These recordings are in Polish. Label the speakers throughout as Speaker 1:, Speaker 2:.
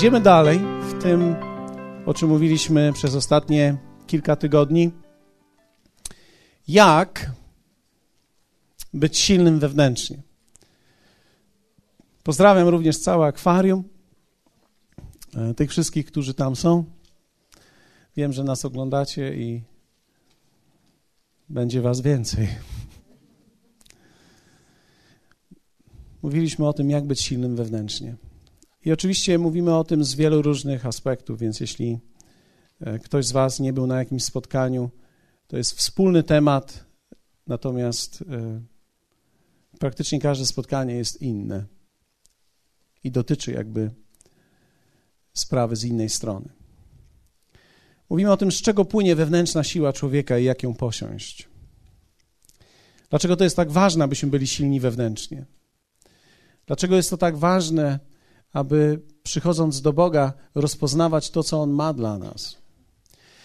Speaker 1: Idziemy dalej w tym, o czym mówiliśmy przez ostatnie kilka tygodni. Jak być silnym wewnętrznie. Pozdrawiam również całe akwarium, e, tych wszystkich, którzy tam są. Wiem, że nas oglądacie i będzie Was więcej. Mówiliśmy o tym, jak być silnym wewnętrznie. I oczywiście mówimy o tym z wielu różnych aspektów, więc jeśli e, ktoś z Was nie był na jakimś spotkaniu, to jest wspólny temat, natomiast e, praktycznie każde spotkanie jest inne i dotyczy jakby sprawy z innej strony. Mówimy o tym, z czego płynie wewnętrzna siła człowieka i jak ją posiąść. Dlaczego to jest tak ważne, abyśmy byli silni wewnętrznie? Dlaczego jest to tak ważne, aby przychodząc do Boga rozpoznawać to, co On ma dla nas?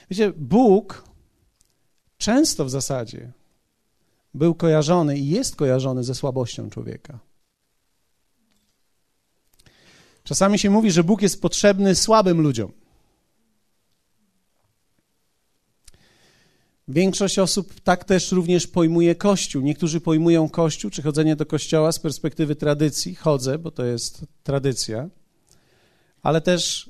Speaker 1: Wiecie, Bóg często w zasadzie był kojarzony i jest kojarzony ze słabością człowieka. Czasami się mówi, że Bóg jest potrzebny słabym ludziom. Większość osób tak też również pojmuje Kościół. Niektórzy pojmują Kościół czy chodzenie do Kościoła z perspektywy tradycji. Chodzę, bo to jest tradycja. Ale też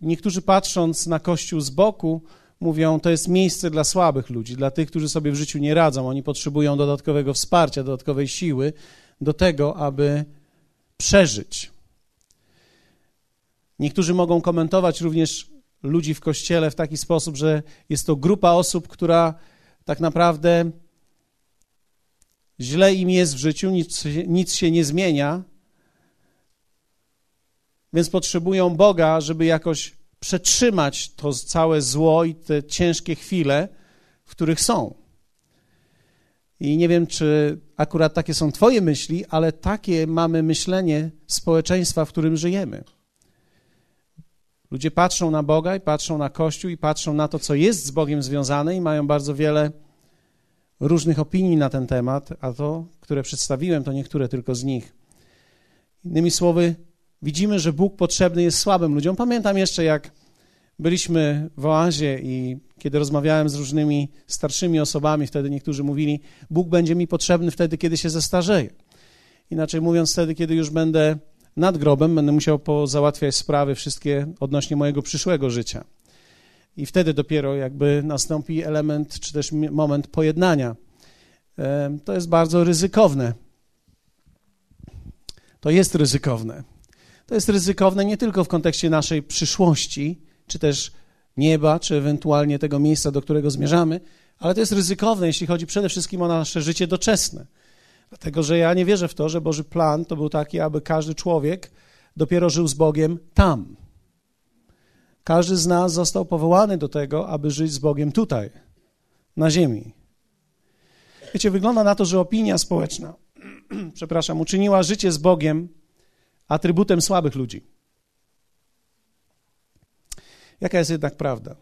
Speaker 1: niektórzy patrząc na Kościół z boku, mówią, to jest miejsce dla słabych ludzi, dla tych, którzy sobie w życiu nie radzą. Oni potrzebują dodatkowego wsparcia, dodatkowej siły do tego, aby przeżyć. Niektórzy mogą komentować również ludzi w kościele w taki sposób, że jest to grupa osób, która tak naprawdę źle im jest w życiu, nic, nic się nie zmienia, więc potrzebują Boga, żeby jakoś przetrzymać to całe zło i te ciężkie chwile, w których są. I nie wiem, czy akurat takie są Twoje myśli, ale takie mamy myślenie społeczeństwa, w którym żyjemy. Ludzie patrzą na Boga i patrzą na Kościół i patrzą na to, co jest z Bogiem związane i mają bardzo wiele różnych opinii na ten temat, a to, które przedstawiłem, to niektóre tylko z nich. Innymi słowy, widzimy, że Bóg potrzebny jest słabym ludziom. Pamiętam jeszcze, jak byliśmy w oazie i kiedy rozmawiałem z różnymi starszymi osobami, wtedy niektórzy mówili, Bóg będzie mi potrzebny wtedy, kiedy się zestarzeję. Inaczej mówiąc, wtedy, kiedy już będę nad grobem będę musiał załatwiać sprawy wszystkie odnośnie mojego przyszłego życia. I wtedy dopiero jakby nastąpi element, czy też moment pojednania. To jest bardzo ryzykowne. To jest ryzykowne. To jest ryzykowne nie tylko w kontekście naszej przyszłości, czy też nieba, czy ewentualnie tego miejsca, do którego zmierzamy, ale to jest ryzykowne, jeśli chodzi przede wszystkim o nasze życie doczesne. Dlatego, że ja nie wierzę w to, że Boży plan to był taki, aby każdy człowiek dopiero żył z Bogiem tam. Każdy z nas został powołany do tego, aby żyć z Bogiem tutaj, na ziemi. Wiecie, wygląda na to, że opinia społeczna, przepraszam, uczyniła życie z Bogiem atrybutem słabych ludzi. Jaka jest jednak prawda?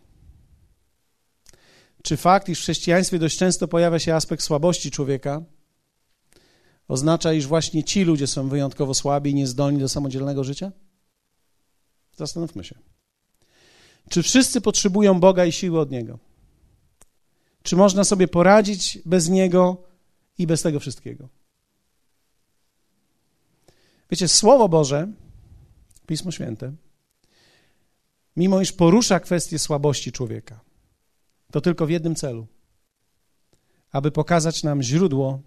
Speaker 1: Czy fakt, iż w chrześcijaństwie dość często pojawia się aspekt słabości człowieka, oznacza, iż właśnie ci ludzie są wyjątkowo słabi i niezdolni do samodzielnego życia? Zastanówmy się. Czy wszyscy potrzebują Boga i siły od Niego? Czy można sobie poradzić bez Niego i bez tego wszystkiego? Wiecie, Słowo Boże, Pismo Święte, mimo iż porusza kwestię słabości człowieka, to tylko w jednym celu, aby pokazać nam źródło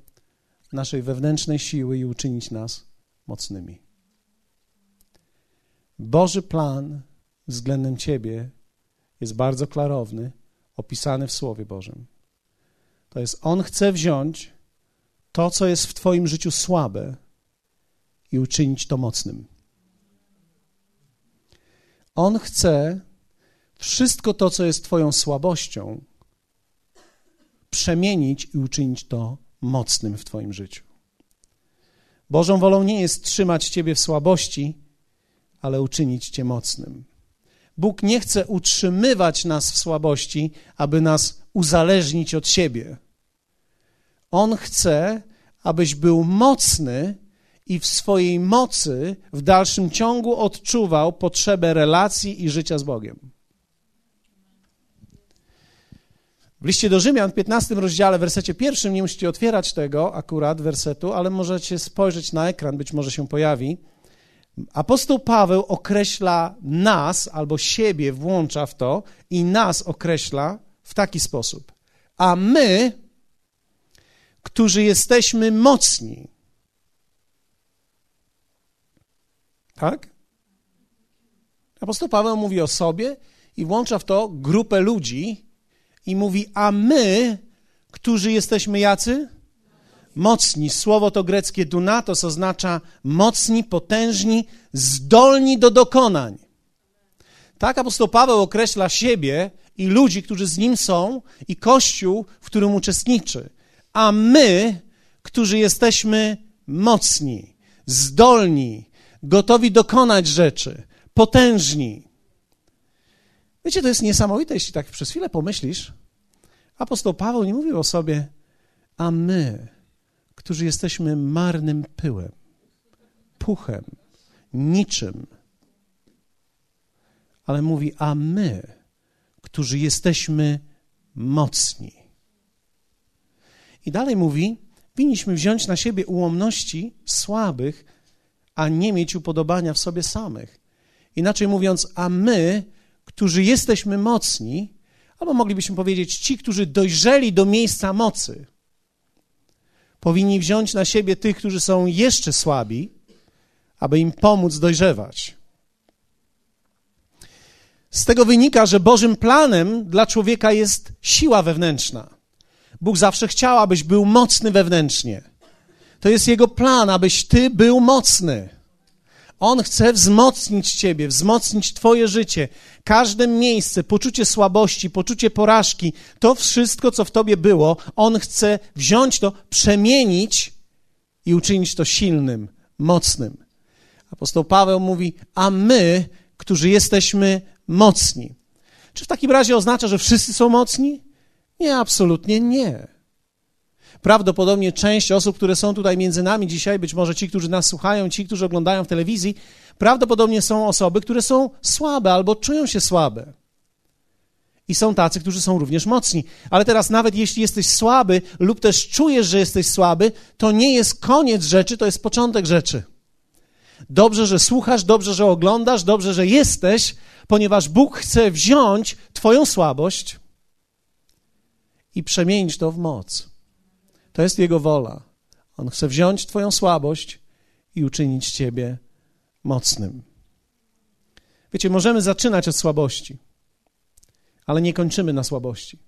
Speaker 1: naszej wewnętrznej siły i uczynić nas mocnymi. Boży plan względem Ciebie jest bardzo klarowny, opisany w Słowie Bożym. To jest, On chce wziąć to, co jest w Twoim życiu słabe i uczynić to mocnym. On chce wszystko to, co jest Twoją słabością, przemienić i uczynić to mocnym w Twoim życiu. Bożą wolą nie jest trzymać Ciebie w słabości, ale uczynić Cię mocnym. Bóg nie chce utrzymywać nas w słabości, aby nas uzależnić od siebie. On chce, abyś był mocny i w swojej mocy w dalszym ciągu odczuwał potrzebę relacji i życia z Bogiem. W liście do Rzymian w 15 rozdziale, wersecie pierwszym, nie musicie otwierać tego akurat wersetu, ale możecie spojrzeć na ekran, być może się pojawi. Apostoł Paweł określa nas albo siebie włącza w to i nas określa w taki sposób. A my, którzy jesteśmy mocni, tak? Apostoł Paweł mówi o sobie i włącza w to grupę ludzi i mówi, a my, którzy jesteśmy jacy? Mocni. Słowo to greckie dunatos oznacza mocni, potężni, zdolni do dokonań. Tak apostoł Paweł określa siebie i ludzi, którzy z nim są, i kościół, w którym uczestniczy. A my, którzy jesteśmy mocni, zdolni, gotowi dokonać rzeczy, potężni. Wiecie, to jest niesamowite, jeśli tak przez chwilę pomyślisz. Apostoł Paweł nie mówił o sobie, a my, którzy jesteśmy marnym pyłem, puchem, niczym, ale mówi, a my, którzy jesteśmy mocni. I dalej mówi, winniśmy wziąć na siebie ułomności słabych, a nie mieć upodobania w sobie samych. Inaczej mówiąc, a my, którzy jesteśmy mocni, albo moglibyśmy powiedzieć, ci, którzy dojrzeli do miejsca mocy, powinni wziąć na siebie tych, którzy są jeszcze słabi, aby im pomóc dojrzewać. Z tego wynika, że Bożym planem dla człowieka jest siła wewnętrzna. Bóg zawsze chciał, abyś był mocny wewnętrznie. To jest Jego plan, abyś Ty był mocny. On chce wzmocnić Ciebie, wzmocnić Twoje życie. Każde miejsce, poczucie słabości, poczucie porażki, to wszystko, co w Tobie było, On chce wziąć to, przemienić i uczynić to silnym, mocnym. Apostoł Paweł mówi, a my, którzy jesteśmy mocni. Czy w takim razie oznacza, że wszyscy są mocni? Nie, absolutnie nie. Prawdopodobnie część osób, które są tutaj między nami dzisiaj, być może ci, którzy nas słuchają, ci, którzy oglądają w telewizji, prawdopodobnie są osoby, które są słabe albo czują się słabe. I są tacy, którzy są również mocni. Ale teraz, nawet jeśli jesteś słaby lub też czujesz, że jesteś słaby, to nie jest koniec rzeczy, to jest początek rzeczy. Dobrze, że słuchasz, dobrze, że oglądasz, dobrze, że jesteś, ponieważ Bóg chce wziąć Twoją słabość i przemienić to w moc. To jest Jego wola. On chce wziąć Twoją słabość i uczynić Ciebie mocnym. Wiecie, możemy zaczynać od słabości, ale nie kończymy na słabości.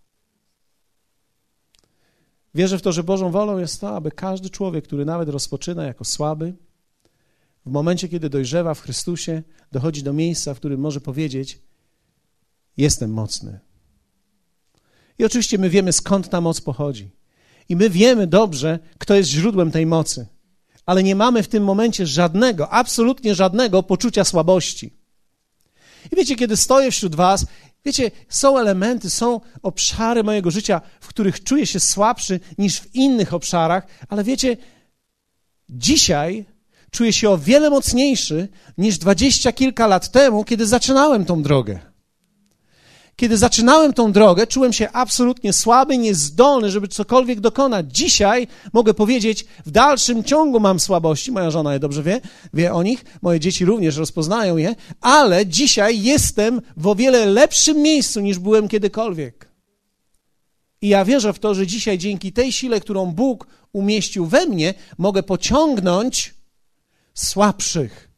Speaker 1: Wierzę w to, że Bożą wolą jest to, aby każdy człowiek, który nawet rozpoczyna jako słaby, w momencie, kiedy dojrzewa w Chrystusie, dochodzi do miejsca, w którym może powiedzieć: Jestem mocny. I oczywiście my wiemy, skąd ta moc pochodzi. I my wiemy dobrze, kto jest źródłem tej mocy. Ale nie mamy w tym momencie żadnego, absolutnie żadnego poczucia słabości. I wiecie, kiedy stoję wśród Was, wiecie, są elementy, są obszary mojego życia, w których czuję się słabszy niż w innych obszarach, ale wiecie, dzisiaj czuję się o wiele mocniejszy niż dwadzieścia kilka lat temu, kiedy zaczynałem tą drogę. Kiedy zaczynałem tą drogę, czułem się absolutnie słaby, niezdolny, żeby cokolwiek dokonać. Dzisiaj mogę powiedzieć, w dalszym ciągu mam słabości, moja żona je dobrze wie, wie o nich, moje dzieci również rozpoznają je, ale dzisiaj jestem w o wiele lepszym miejscu niż byłem kiedykolwiek. I ja wierzę w to, że dzisiaj dzięki tej sile, którą Bóg umieścił we mnie, mogę pociągnąć słabszych,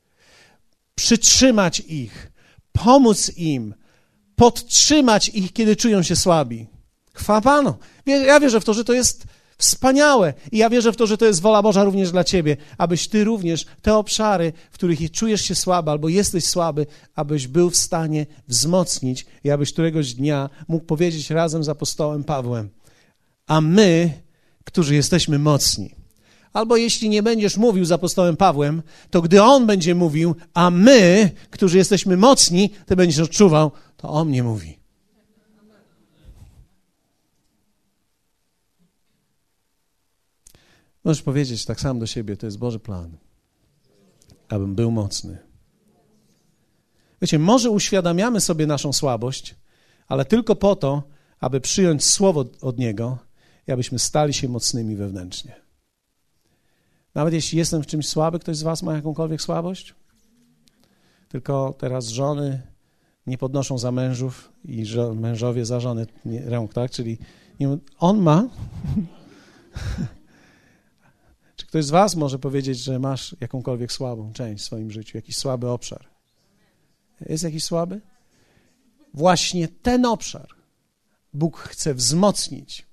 Speaker 1: przytrzymać ich, pomóc im, podtrzymać ich, kiedy czują się słabi. Chwała Panu. Ja wierzę w to, że to jest wspaniałe i ja wierzę w to, że to jest wola Boża również dla Ciebie, abyś Ty również te obszary, w których czujesz się słaby albo jesteś słaby, abyś był w stanie wzmocnić i abyś któregoś dnia mógł powiedzieć razem z apostołem Pawłem, a my, którzy jesteśmy mocni, Albo jeśli nie będziesz mówił z apostołem Pawłem, to gdy on będzie mówił, a my, którzy jesteśmy mocni, ty będziesz odczuwał, to on mnie mówi. Możesz powiedzieć tak samo do siebie, to jest Boży plan. abym był mocny. Wiecie, może uświadamiamy sobie naszą słabość, ale tylko po to, aby przyjąć słowo od Niego i abyśmy stali się mocnymi wewnętrznie. Nawet jeśli jestem w czymś słaby, ktoś z Was ma jakąkolwiek słabość? Tylko teraz żony nie podnoszą za mężów i mężowie za żony rąk, tak? Czyli nie, on ma. Czy ktoś z Was może powiedzieć, że masz jakąkolwiek słabą część w swoim życiu, jakiś słaby obszar? Jest jakiś słaby? Właśnie ten obszar Bóg chce wzmocnić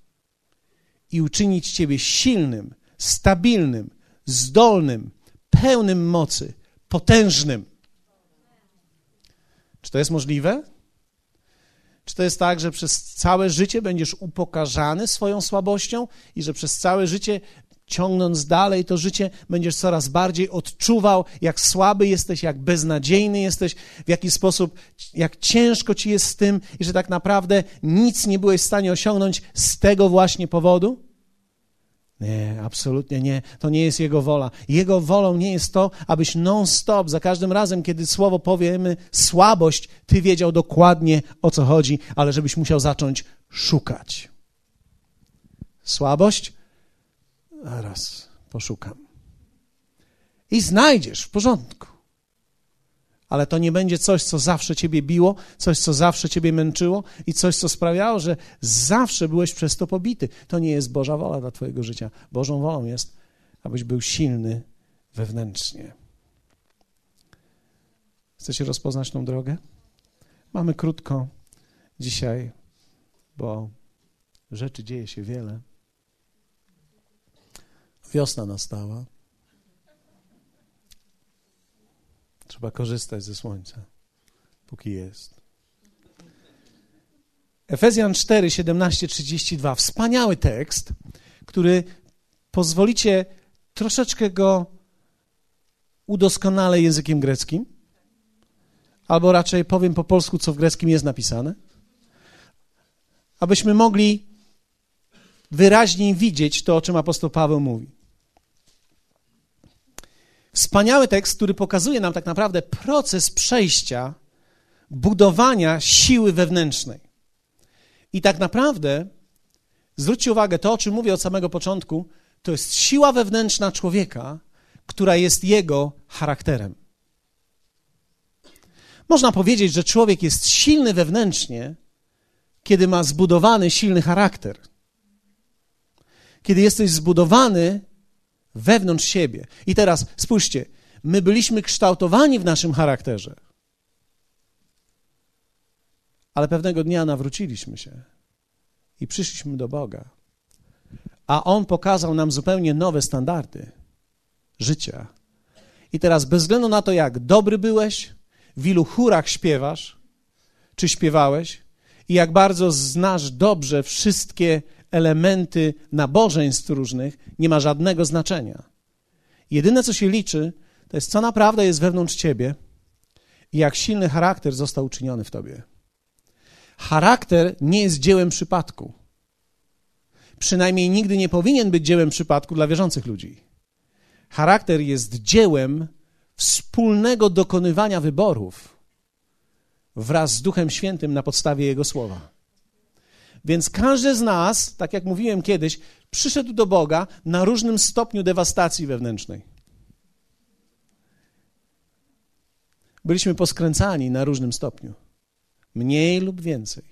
Speaker 1: i uczynić Ciebie silnym, stabilnym, zdolnym, pełnym mocy, potężnym. Czy to jest możliwe? Czy to jest tak, że przez całe życie będziesz upokarzany swoją słabością i że przez całe życie ciągnąc dalej to życie, będziesz coraz bardziej odczuwał, jak słaby jesteś, jak beznadziejny jesteś, w jaki sposób, jak ciężko ci jest z tym i że tak naprawdę nic nie byłeś w stanie osiągnąć z tego właśnie powodu? Nie, absolutnie nie. To nie jest Jego wola. Jego wolą nie jest to, abyś non-stop, za każdym razem, kiedy słowo powiemy słabość, Ty wiedział dokładnie o co chodzi, ale żebyś musiał zacząć szukać. Słabość? Zaraz poszukam. I znajdziesz w porządku. Ale to nie będzie coś, co zawsze ciebie biło, coś, co zawsze ciebie męczyło i coś, co sprawiało, że zawsze byłeś przez to pobity. To nie jest Boża wola dla twojego życia. Bożą wolą jest, abyś był silny wewnętrznie. Chcecie rozpoznać tą drogę? Mamy krótko dzisiaj, bo rzeczy dzieje się wiele. Wiosna nastała. Trzeba korzystać ze słońca, póki jest. Efezjan 4, 17, 32. Wspaniały tekst, który pozwolicie troszeczkę go udoskonale językiem greckim, albo raczej powiem po polsku, co w greckim jest napisane, abyśmy mogli wyraźniej widzieć to, o czym apostoł Paweł mówi. Wspaniały tekst, który pokazuje nam tak naprawdę proces przejścia, budowania siły wewnętrznej. I tak naprawdę, zwróćcie uwagę, to o czym mówię od samego początku, to jest siła wewnętrzna człowieka, która jest jego charakterem. Można powiedzieć, że człowiek jest silny wewnętrznie, kiedy ma zbudowany silny charakter. Kiedy jesteś zbudowany wewnątrz siebie. I teraz spójrzcie, my byliśmy kształtowani w naszym charakterze, ale pewnego dnia nawróciliśmy się i przyszliśmy do Boga. A On pokazał nam zupełnie nowe standardy życia. I teraz, bez względu na to, jak dobry byłeś, w ilu chórach śpiewasz, czy śpiewałeś, i jak bardzo znasz dobrze wszystkie elementy nabożeństw różnych nie ma żadnego znaczenia. Jedyne, co się liczy, to jest, co naprawdę jest wewnątrz ciebie i jak silny charakter został uczyniony w tobie. Charakter nie jest dziełem przypadku. Przynajmniej nigdy nie powinien być dziełem przypadku dla wierzących ludzi. Charakter jest dziełem wspólnego dokonywania wyborów wraz z Duchem Świętym na podstawie Jego słowa. Więc każdy z nas, tak jak mówiłem kiedyś, przyszedł do Boga na różnym stopniu dewastacji wewnętrznej. Byliśmy poskręcani na różnym stopniu, mniej lub więcej.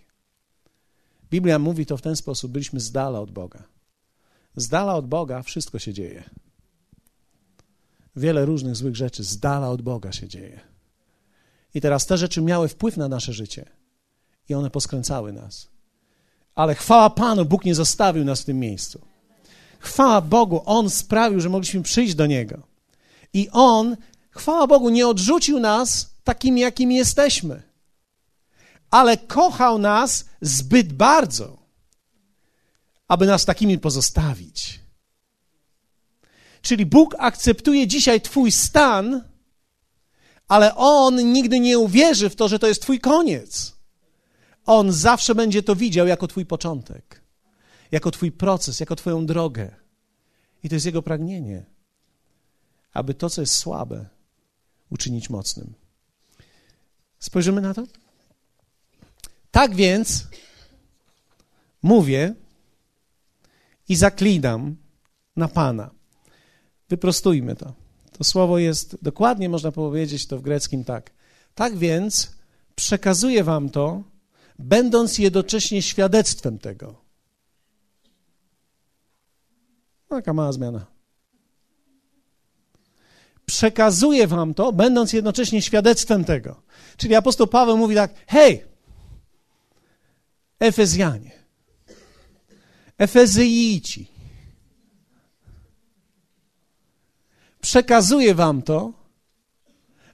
Speaker 1: Biblia mówi to w ten sposób: byliśmy z dala od Boga. Z dala od Boga wszystko się dzieje. Wiele różnych złych rzeczy z dala od Boga się dzieje. I teraz te rzeczy miały wpływ na nasze życie i one poskręcały nas. Ale chwała Panu, Bóg nie zostawił nas w tym miejscu. Chwała Bogu, On sprawił, że mogliśmy przyjść do Niego. I On, chwała Bogu, nie odrzucił nas takimi, jakimi jesteśmy, ale kochał nas zbyt bardzo, aby nas takimi pozostawić. Czyli Bóg akceptuje dzisiaj Twój stan, ale On nigdy nie uwierzy w to, że to jest Twój koniec. On zawsze będzie to widział jako Twój początek, jako Twój proces, jako Twoją drogę. I to jest Jego pragnienie, aby to, co jest słabe, uczynić mocnym. Spojrzymy na to? Tak więc mówię i zaklinam na Pana. Wyprostujmy to. To słowo jest dokładnie, można powiedzieć to w greckim tak. Tak więc przekazuję wam to, będąc jednocześnie świadectwem tego. Taka mała zmiana. Przekazuję wam to, będąc jednocześnie świadectwem tego. Czyli apostoł Paweł mówi tak: hej, Efezjanie, Efezyjci, przekazuję wam to,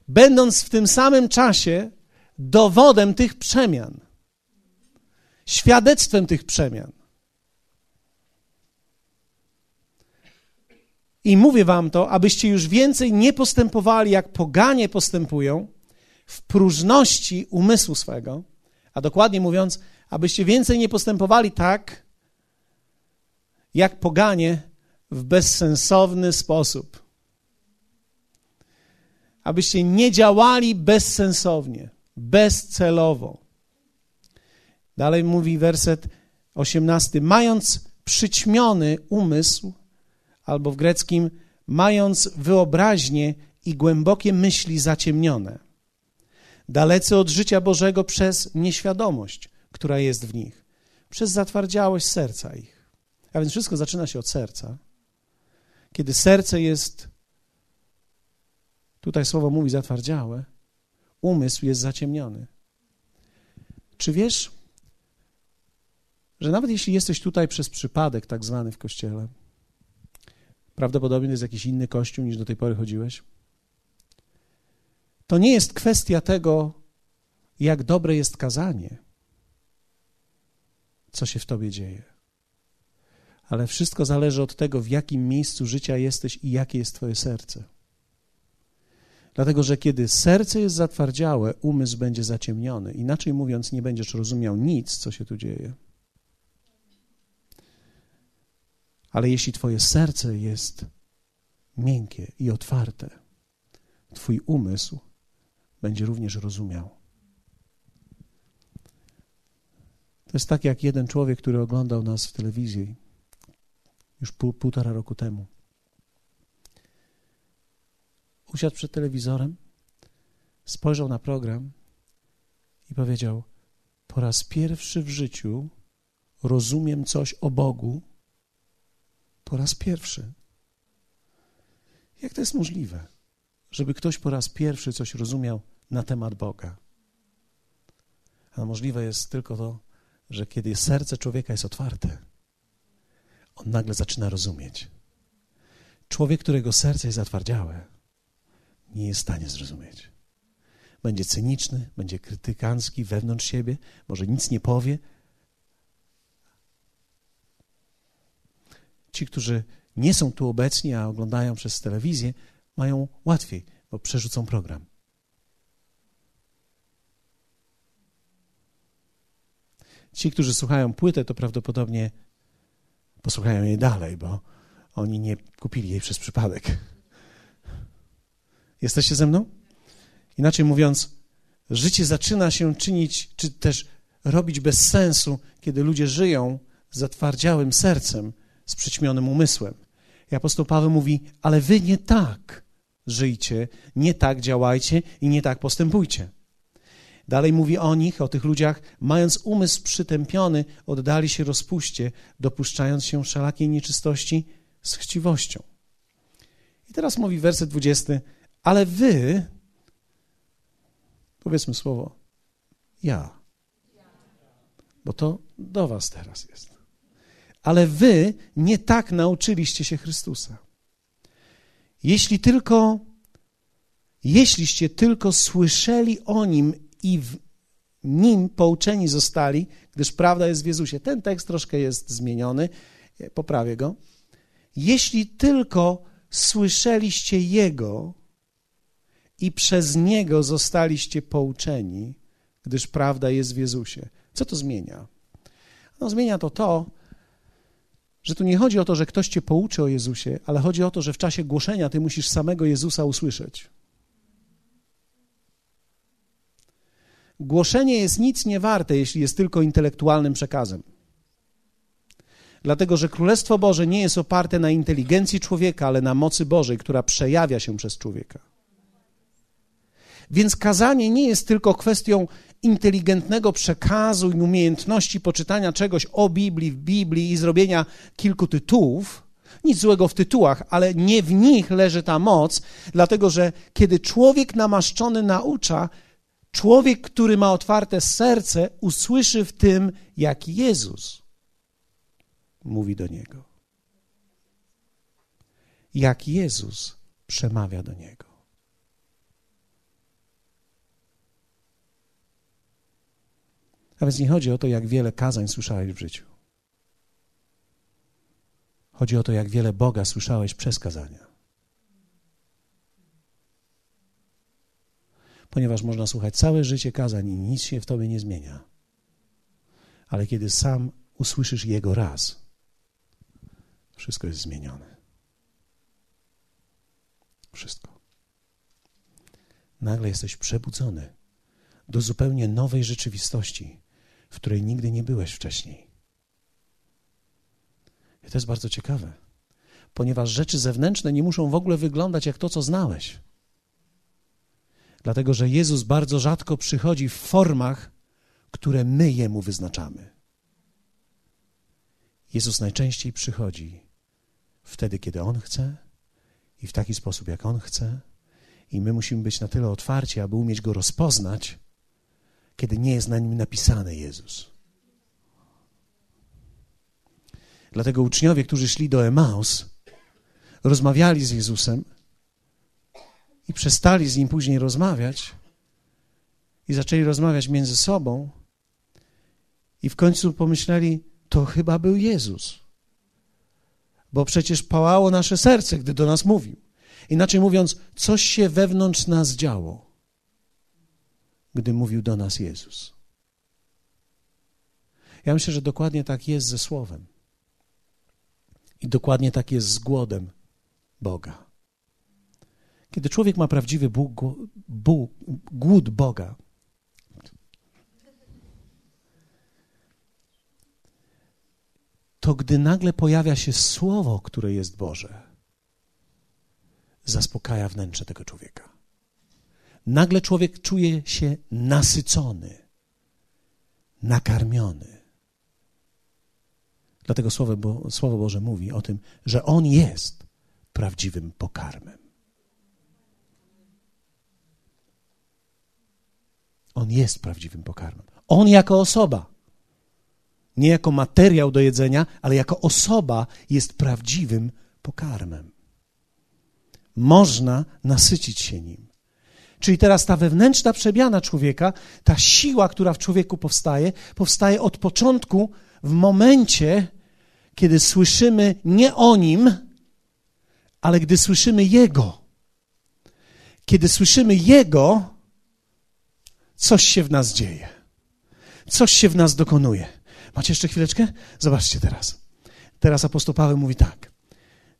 Speaker 1: będąc w tym samym czasie dowodem tych przemian, świadectwem tych przemian. I mówię wam to, abyście już więcej nie postępowali, jak poganie postępują, w próżności umysłu swego, a dokładnie mówiąc, abyście więcej nie postępowali tak, jak poganie w bezsensowny sposób abyście nie działali bezsensownie, bezcelowo. Dalej mówi werset 18: mając przyćmiony umysł, albo w greckim, mając wyobraźnię i głębokie myśli zaciemnione, dalecy od życia Bożego przez nieświadomość, która jest w nich, przez zatwardziałość serca ich. A więc wszystko zaczyna się od serca. Kiedy serce jest Tutaj słowo mówi zatwardziałe. Umysł jest zaciemniony. Czy wiesz, że nawet jeśli jesteś tutaj przez przypadek, tak zwany w kościele, prawdopodobnie to jest jakiś inny kościół niż do tej pory chodziłeś? To nie jest kwestia tego, jak dobre jest kazanie, co się w tobie dzieje. Ale wszystko zależy od tego, w jakim miejscu życia jesteś i jakie jest twoje serce. Dlatego, że kiedy serce jest zatwardziałe, umysł będzie zaciemniony. Inaczej mówiąc, nie będziesz rozumiał nic, co się tu dzieje. Ale jeśli Twoje serce jest miękkie i otwarte, Twój umysł będzie również rozumiał. To jest tak jak jeden człowiek, który oglądał nas w telewizji już pół, półtora roku temu usiadł przed telewizorem, spojrzał na program i powiedział: Po raz pierwszy w życiu rozumiem coś o Bogu. Po raz pierwszy. Jak to jest możliwe, żeby ktoś po raz pierwszy coś rozumiał na temat Boga? A możliwe jest tylko to, że kiedy serce człowieka jest otwarte, on nagle zaczyna rozumieć. Człowiek, którego serce jest zatwardziałe, nie jest w stanie zrozumieć. Będzie cyniczny, będzie krytykancki wewnątrz siebie, może nic nie powie. Ci, którzy nie są tu obecni, a oglądają przez telewizję, mają łatwiej, bo przerzucą program. Ci, którzy słuchają płytę, to prawdopodobnie posłuchają jej dalej, bo oni nie kupili jej przez przypadek. Jesteście ze mną? Inaczej mówiąc, życie zaczyna się czynić, czy też robić bez sensu, kiedy ludzie żyją z zatwardziałym sercem, z przyćmionym umysłem. I apostoł Paweł mówi, ale wy nie tak żyjcie, nie tak działajcie i nie tak postępujcie. Dalej mówi o nich, o tych ludziach, mając umysł przytępiony, oddali się rozpuście, dopuszczając się wszelakiej nieczystości z chciwością. I teraz mówi werset 20, ale wy, powiedzmy słowo, ja, bo to do was teraz jest. Ale wy nie tak nauczyliście się Chrystusa. Jeśli tylko, jeśliście tylko słyszeli o Nim i w Nim pouczeni zostali, gdyż prawda jest w Jezusie. Ten tekst troszkę jest zmieniony, poprawię go. Jeśli tylko słyszeliście Jego, i przez Niego zostaliście pouczeni, gdyż prawda jest w Jezusie. Co to zmienia? No, zmienia to to, że tu nie chodzi o to, że ktoś cię pouczy o Jezusie, ale chodzi o to, że w czasie głoszenia ty musisz samego Jezusa usłyszeć. Głoszenie jest nic nie warte, jeśli jest tylko intelektualnym przekazem. Dlatego, że Królestwo Boże nie jest oparte na inteligencji człowieka, ale na mocy Bożej, która przejawia się przez człowieka. Więc kazanie nie jest tylko kwestią inteligentnego przekazu i umiejętności poczytania czegoś o Biblii, w Biblii i zrobienia kilku tytułów. Nic złego w tytułach, ale nie w nich leży ta moc, dlatego że kiedy człowiek namaszczony naucza, człowiek, który ma otwarte serce, usłyszy w tym, jak Jezus mówi do niego. Jak Jezus przemawia do niego. A więc nie chodzi o to, jak wiele kazań słyszałeś w życiu. Chodzi o to, jak wiele Boga słyszałeś przez kazania. Ponieważ można słuchać całe życie kazań i nic się w tobie nie zmienia. Ale kiedy sam usłyszysz Jego raz, wszystko jest zmienione. Wszystko. Nagle jesteś przebudzony do zupełnie nowej rzeczywistości, w której nigdy nie byłeś wcześniej. I to jest bardzo ciekawe, ponieważ rzeczy zewnętrzne nie muszą w ogóle wyglądać jak to, co znałeś. Dlatego, że Jezus bardzo rzadko przychodzi w formach, które my Jemu wyznaczamy. Jezus najczęściej przychodzi wtedy, kiedy On chce i w taki sposób, jak On chce, i my musimy być na tyle otwarci, aby umieć Go rozpoznać, kiedy nie jest na nim napisane Jezus. Dlatego uczniowie, którzy szli do Emaus, rozmawiali z Jezusem i przestali z nim później rozmawiać i zaczęli rozmawiać między sobą i w końcu pomyśleli, to chyba był Jezus. Bo przecież pałało nasze serce, gdy do nas mówił. Inaczej mówiąc, coś się wewnątrz nas działo gdy mówił do nas Jezus. Ja myślę, że dokładnie tak jest ze Słowem. I dokładnie tak jest z głodem Boga. Kiedy człowiek ma prawdziwy Bóg, Bóg, głód Boga, to gdy nagle pojawia się Słowo, które jest Boże, zaspokaja wnętrze tego człowieka nagle człowiek czuje się nasycony, nakarmiony. Dlatego Słowo, Bo, Słowo Boże mówi o tym, że On jest prawdziwym pokarmem. On jest prawdziwym pokarmem. On jako osoba, nie jako materiał do jedzenia, ale jako osoba jest prawdziwym pokarmem. Można nasycić się nim. Czyli teraz ta wewnętrzna przemiana człowieka, ta siła, która w człowieku powstaje, powstaje od początku w momencie, kiedy słyszymy nie o nim, ale gdy słyszymy Jego. Kiedy słyszymy Jego, coś się w nas dzieje. Coś się w nas dokonuje. Macie jeszcze chwileczkę? Zobaczcie teraz. Teraz apostoł Paweł mówi tak.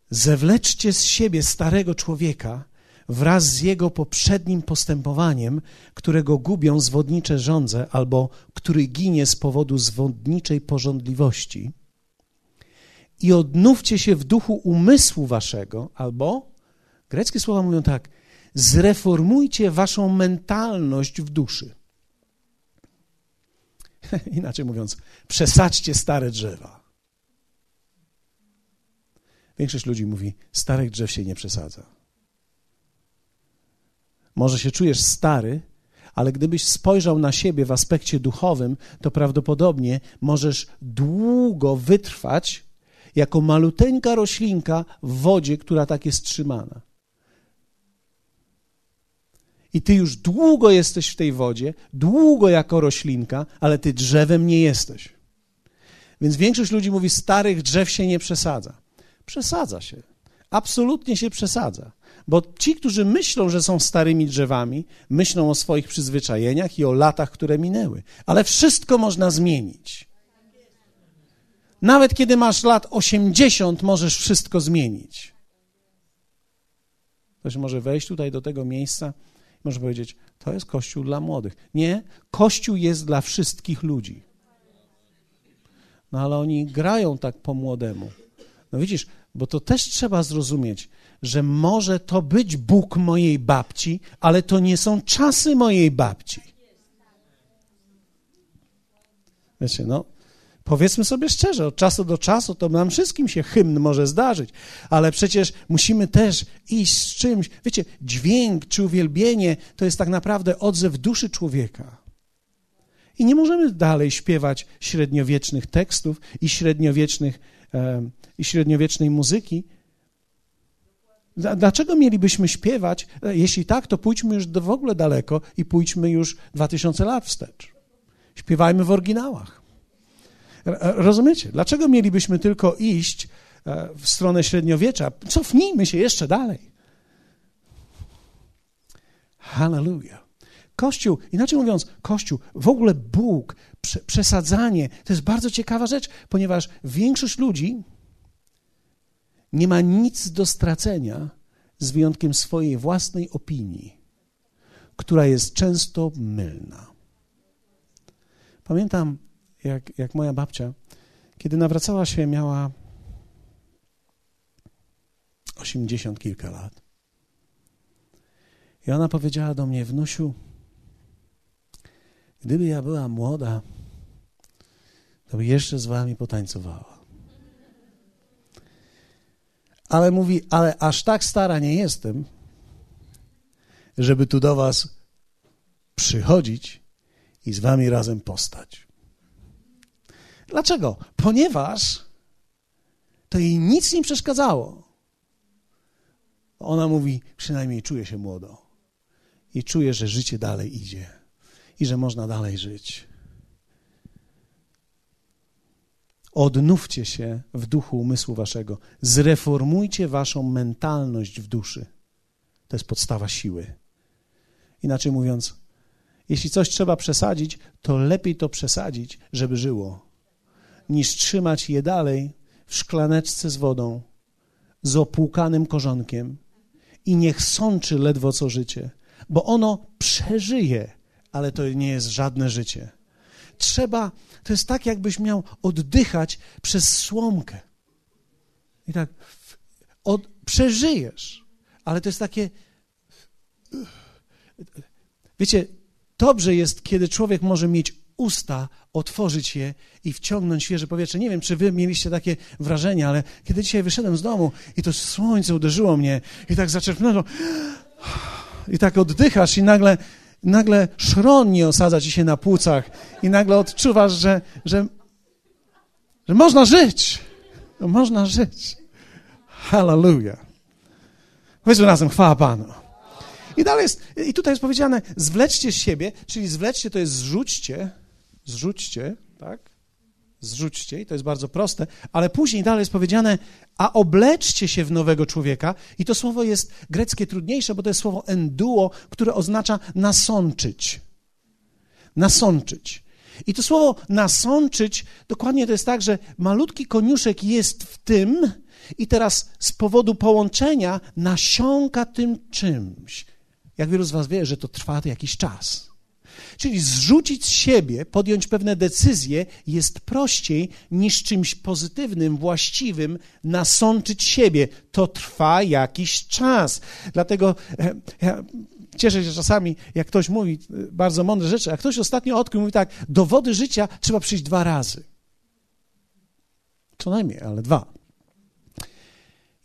Speaker 1: Zewleczcie z siebie starego człowieka wraz z jego poprzednim postępowaniem, którego gubią zwodnicze żądze albo który ginie z powodu zwodniczej porządliwości. I odnówcie się w duchu umysłu waszego, albo, greckie słowa mówią tak, zreformujcie waszą mentalność w duszy. Inaczej mówiąc, przesadźcie stare drzewa. Większość ludzi mówi, starych drzew się nie przesadza. Może się czujesz stary, ale gdybyś spojrzał na siebie w aspekcie duchowym, to prawdopodobnie możesz długo wytrwać jako maluteńka roślinka w wodzie, która tak jest trzymana. I ty już długo jesteś w tej wodzie, długo jako roślinka, ale ty drzewem nie jesteś. Więc większość ludzi mówi: starych drzew się nie przesadza. Przesadza się. Absolutnie się przesadza. Bo ci, którzy myślą, że są starymi drzewami, myślą o swoich przyzwyczajeniach i o latach, które minęły. Ale wszystko można zmienić. Nawet kiedy masz lat 80, możesz wszystko zmienić. Ktoś może wejść tutaj do tego miejsca Może powiedzieć, to jest kościół dla młodych. Nie, kościół jest dla wszystkich ludzi. No ale oni grają tak po młodemu. No widzisz, bo to też trzeba zrozumieć, że może to być Bóg mojej babci, ale to nie są czasy mojej babci. Wiecie, no, powiedzmy sobie szczerze, od czasu do czasu to nam wszystkim się hymn może zdarzyć, ale przecież musimy też iść z czymś. Wiecie, dźwięk czy uwielbienie to jest tak naprawdę odzew duszy człowieka. I nie możemy dalej śpiewać średniowiecznych tekstów i, średniowiecznych, e, i średniowiecznej muzyki. Dlaczego mielibyśmy śpiewać? E, jeśli tak, to pójdźmy już w ogóle daleko i pójdźmy już 2000 lat wstecz. Śpiewajmy w oryginałach. Rozumiecie? Dlaczego mielibyśmy tylko iść e, w stronę średniowiecza? Cofnijmy się jeszcze dalej. Hallelujah. Kościół, inaczej mówiąc, Kościół, w ogóle Bóg, przesadzanie, to jest bardzo ciekawa rzecz, ponieważ większość ludzi nie ma nic do stracenia z wyjątkiem swojej własnej opinii, która jest często mylna. Pamiętam, jak, jak moja babcia, kiedy nawracała się, miała osiemdziesiąt kilka lat. I ona powiedziała do mnie, wnusiu, Gdyby ja była młoda, to by jeszcze z wami potańcowała. Ale mówi, ale aż tak stara nie jestem, żeby tu do was przychodzić i z wami razem postać. Dlaczego? Ponieważ to jej nic nie przeszkadzało. Ona mówi, przynajmniej czuje się młodo i czuje, że życie dalej idzie i że można dalej żyć. Odnówcie się w duchu umysłu waszego. Zreformujcie waszą mentalność w duszy. To jest podstawa siły. Inaczej mówiąc, jeśli coś trzeba przesadzić, to lepiej to przesadzić, żeby żyło, niż trzymać je dalej w szklaneczce z wodą, z opłukanym korzonkiem i niech sączy ledwo co życie, bo ono przeżyje, ale to nie jest żadne życie. Trzeba, to jest tak, jakbyś miał oddychać przez słomkę. I tak od, przeżyjesz, ale to jest takie. Wiecie, dobrze jest, kiedy człowiek może mieć usta, otworzyć je i wciągnąć świeże powietrze. Nie wiem, czy wy mieliście takie wrażenie, ale kiedy dzisiaj wyszedłem z domu i to słońce uderzyło mnie i tak zaczerpnęło i tak oddychasz i nagle nagle szron nie osadza ci się na płucach i nagle odczuwasz, że, że, że można żyć. No, można żyć. Hallelujah. Powiedzmy razem, chwała Panu. I dalej jest, i tutaj jest powiedziane, zwleczcie z siebie, czyli zwleczcie to jest zrzućcie, zrzućcie, tak? Zrzućcie, i to jest bardzo proste, ale później dalej jest powiedziane, a obleczcie się w nowego człowieka, i to słowo jest greckie trudniejsze, bo to jest słowo enduo, które oznacza nasączyć. Nasączyć. I to słowo nasączyć, dokładnie to jest tak, że malutki koniuszek jest w tym, i teraz z powodu połączenia nasiąka tym czymś. Jak wielu z Was wie, że to trwa jakiś czas. Czyli zrzucić z siebie, podjąć pewne decyzje jest prościej niż czymś pozytywnym, właściwym nasączyć siebie. To trwa jakiś czas. Dlatego e, ja cieszę się czasami, jak ktoś mówi bardzo mądre rzeczy, a ktoś ostatnio odkrył, mówi tak, do wody życia trzeba przyjść dwa razy. Co najmniej, ale dwa.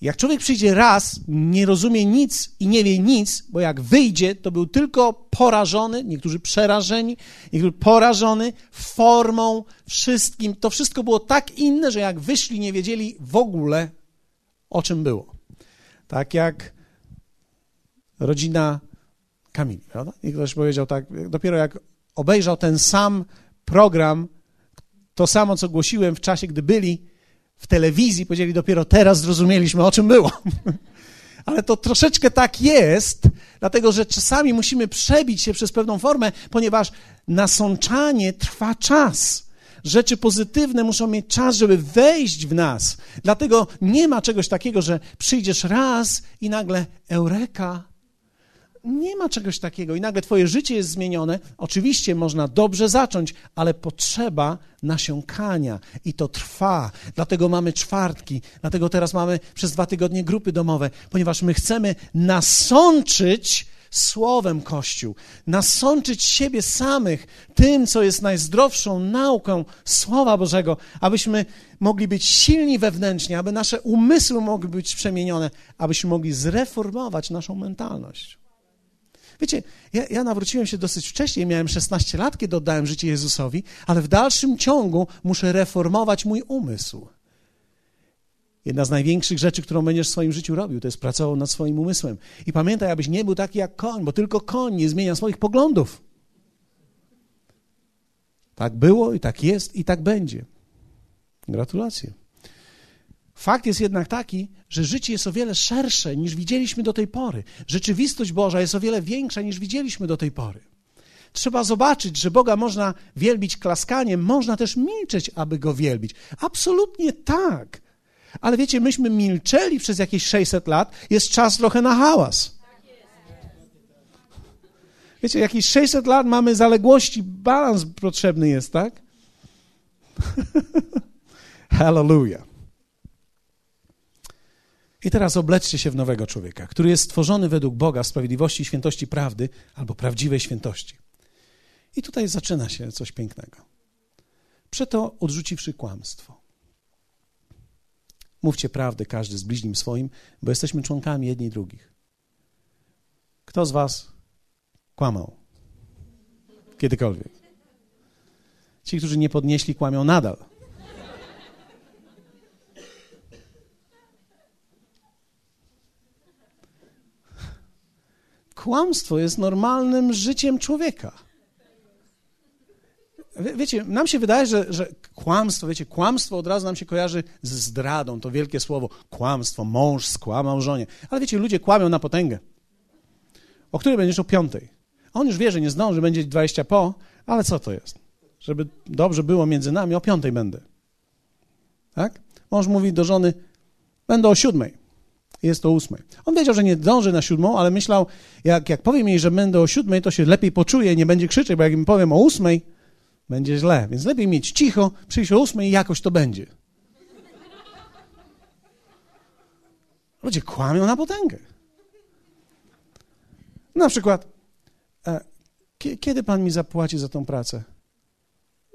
Speaker 1: Jak człowiek przyjdzie raz, nie rozumie nic i nie wie nic, bo jak wyjdzie, to był tylko porażony, niektórzy przerażeni, niektórzy porażony formą, wszystkim. To wszystko było tak inne, że jak wyszli, nie wiedzieli w ogóle, o czym było. Tak jak rodzina Kamili, prawda? I ktoś powiedział tak, dopiero jak obejrzał ten sam program, to samo, co głosiłem w czasie, gdy byli, w telewizji, powiedzieli, dopiero teraz zrozumieliśmy, o czym było. Ale to troszeczkę tak jest, dlatego że czasami musimy przebić się przez pewną formę, ponieważ nasączanie trwa czas. Rzeczy pozytywne muszą mieć czas, żeby wejść w nas. Dlatego nie ma czegoś takiego, że przyjdziesz raz i nagle eureka, nie ma czegoś takiego i nagle twoje życie jest zmienione. Oczywiście można dobrze zacząć, ale potrzeba nasiąkania i to trwa. Dlatego mamy czwartki, dlatego teraz mamy przez dwa tygodnie grupy domowe, ponieważ my chcemy nasączyć Słowem Kościół, nasączyć siebie samych tym, co jest najzdrowszą nauką Słowa Bożego, abyśmy mogli być silni wewnętrznie, aby nasze umysły mogły być przemienione, abyśmy mogli zreformować naszą mentalność. Wiecie, ja, ja, nawróciłem się dosyć wcześnie, miałem 16 lat, kiedy oddałem życie Jezusowi, ale w dalszym ciągu muszę reformować mój umysł. Jedna z największych rzeczy, którą będziesz w swoim życiu robił, to jest pracował nad swoim umysłem. I pamiętaj, abyś nie był taki jak koń, bo tylko koń nie zmienia swoich poglądów. Tak było i tak jest i tak będzie. Gratulacje. Fakt jest jednak taki, że życie jest o wiele szersze niż widzieliśmy do tej pory. Rzeczywistość Boża jest o wiele większa niż widzieliśmy do tej pory. Trzeba zobaczyć, że Boga można wielbić klaskaniem, można też milczeć, aby go wielbić. Absolutnie tak. Ale wiecie, myśmy milczeli przez jakieś 600 lat, jest czas trochę na hałas. Wiecie, jakieś 600 lat mamy zaległości, balans potrzebny jest, tak? Hallelujah. I teraz obleczcie się w nowego człowieka, który jest stworzony według Boga sprawiedliwości, świętości prawdy albo prawdziwej świętości. I tutaj zaczyna się coś pięknego. Przeto odrzuciwszy kłamstwo. Mówcie prawdę każdy z bliźnim swoim, bo jesteśmy członkami jedni drugich. Kto z was kłamał? Kiedykolwiek. Ci, którzy nie podnieśli, kłamią nadal. Kłamstwo jest normalnym życiem człowieka. Wiecie, nam się wydaje, że, że kłamstwo, wiecie, kłamstwo od razu nam się kojarzy z zdradą, to wielkie słowo, kłamstwo, mąż skłamał żonie. Ale wiecie, ludzie kłamią na potęgę. O której będziesz o piątej? On już wie, że nie zdąży, będzie 20 po, ale co to jest? Żeby dobrze było między nami, o piątej będę. Tak? Mąż mówi do żony, będę o siódmej. Jest to ósmej. On wiedział, że nie dąży na siódmą, ale myślał, jak, jak powiem jej, że będę o siódmej, to się lepiej poczuje, nie będzie krzyczeć, bo jak mi powiem o ósmej, będzie źle. Więc lepiej mieć cicho, przyjść o ósmej i jakoś to będzie. Ludzie kłamią na potęgę. Na przykład, e, kiedy pan mi zapłaci za tą pracę?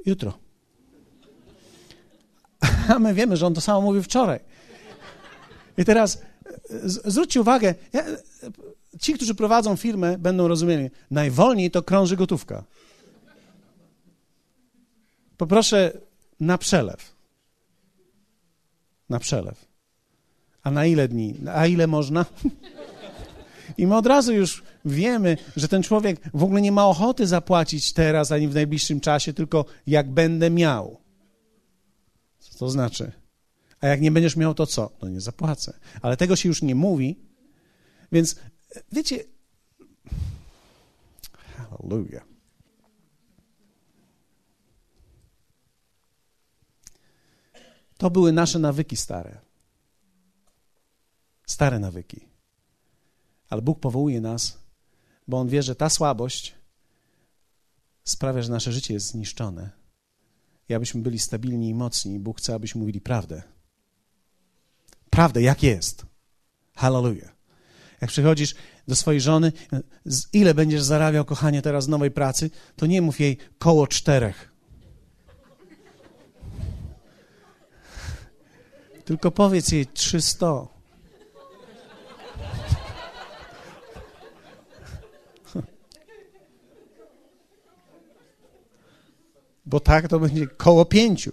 Speaker 1: Jutro. A my wiemy, że on to samo mówił wczoraj. I teraz zwróćcie uwagę, ja, ci, którzy prowadzą firmę, będą rozumieli, najwolniej to krąży gotówka. Poproszę na przelew. Na przelew. A na ile dni? A ile można? I my od razu już wiemy, że ten człowiek w ogóle nie ma ochoty zapłacić teraz ani w najbliższym czasie, tylko jak będę miał. Co to znaczy? A jak nie będziesz miał, to co? No nie zapłacę. Ale tego się już nie mówi. Więc wiecie. Hallelujah. To były nasze nawyki stare. Stare nawyki. Ale Bóg powołuje nas, bo On wie, że ta słabość sprawia, że nasze życie jest zniszczone. I abyśmy byli stabilni i mocni, Bóg chce, abyśmy mówili prawdę. Prawdę, jak jest. Hallelujah. Jak przychodzisz do swojej żony, ile będziesz zarabiał, kochanie, teraz nowej pracy, to nie mów jej koło czterech. Tylko powiedz jej 300. Bo tak to będzie koło pięciu.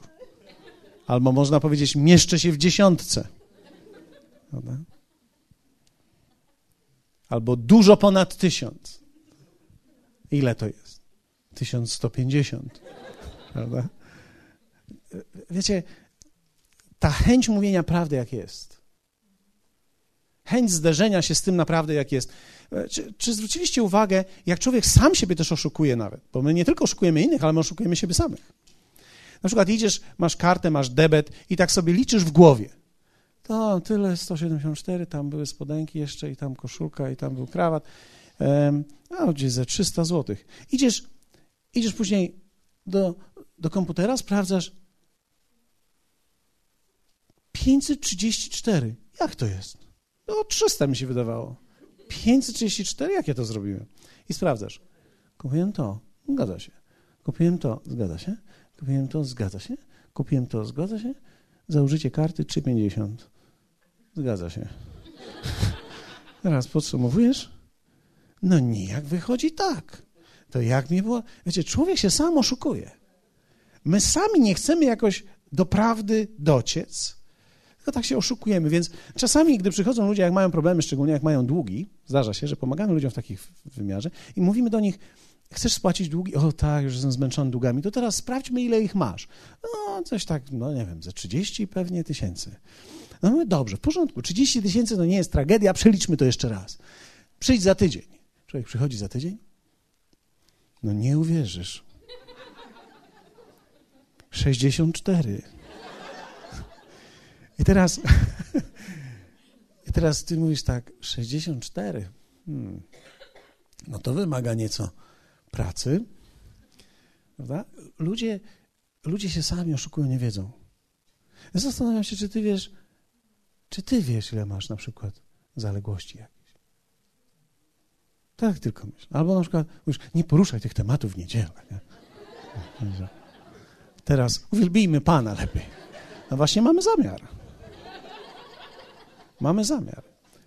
Speaker 1: Albo można powiedzieć, mieszczę się w dziesiątce. Prawda? Albo dużo ponad tysiąc. Ile to jest? 1150. Prawda? Wiecie, ta chęć mówienia prawdy, jak jest. Chęć zderzenia się z tym naprawdę, jak jest. Czy, czy, zwróciliście uwagę, jak człowiek sam siebie też oszukuje nawet? Bo my nie tylko oszukujemy innych, ale my oszukujemy siebie samych. Na przykład idziesz, masz kartę, masz debet i tak sobie liczysz w głowie. To tyle, 174, tam były spodenki jeszcze i tam koszulka i tam był krawat. a gdzieś za 300 zł. Idziesz, idziesz później do, do komputera, sprawdzasz 534. Jak to jest? No 300 mi się wydawało. 534? Jak ja to zrobiłem? I sprawdzasz. Kupiłem to, zgadza się. Kupiłem to, zgadza się. Kupiłem to, zgadza się. Kupiłem to, zgadza się. Za użycie karty 3,50. Zgadza się. Teraz podsumowujesz? No nijak wychodzi tak. To jak mi było... Wiecie, człowiek się sam oszukuje. My sami nie chcemy jakoś do prawdy dociec, tylko tak się oszukujemy. Więc czasami, gdy przychodzą ludzie, jak mają problemy, szczególnie jak mają długi, zdarza się, że pomagamy ludziom w takich wymiarze i mówimy do nich, chcesz spłacić długi? O tak, już jestem zmęczony długami. To teraz sprawdźmy, ile ich masz. No, coś tak, no nie wiem, ze 30 pewnie tysięcy. No mówię, dobrze, w porządku, 30 tysięcy to nie jest tragedia, przeliczmy to jeszcze raz. Przyjdź za tydzień. Człowiek przychodzi za tydzień? No nie uwierzysz. 64. I teraz, i teraz ty mówisz tak, 64. Hmm. No to wymaga nieco pracy. Prawda? Ludzie, ludzie się sami oszukują, nie wiedzą. Ja zastanawiam się, czy ty wiesz, czy ty wiesz, ile masz na przykład zaległości jakieś. Tak tylko myślę. Albo na przykład mówisz, nie poruszaj tych tematów w niedzielę. Nie? Teraz uwielbijmy Pana lepiej. No właśnie mamy zamiar. Mamy zamiar.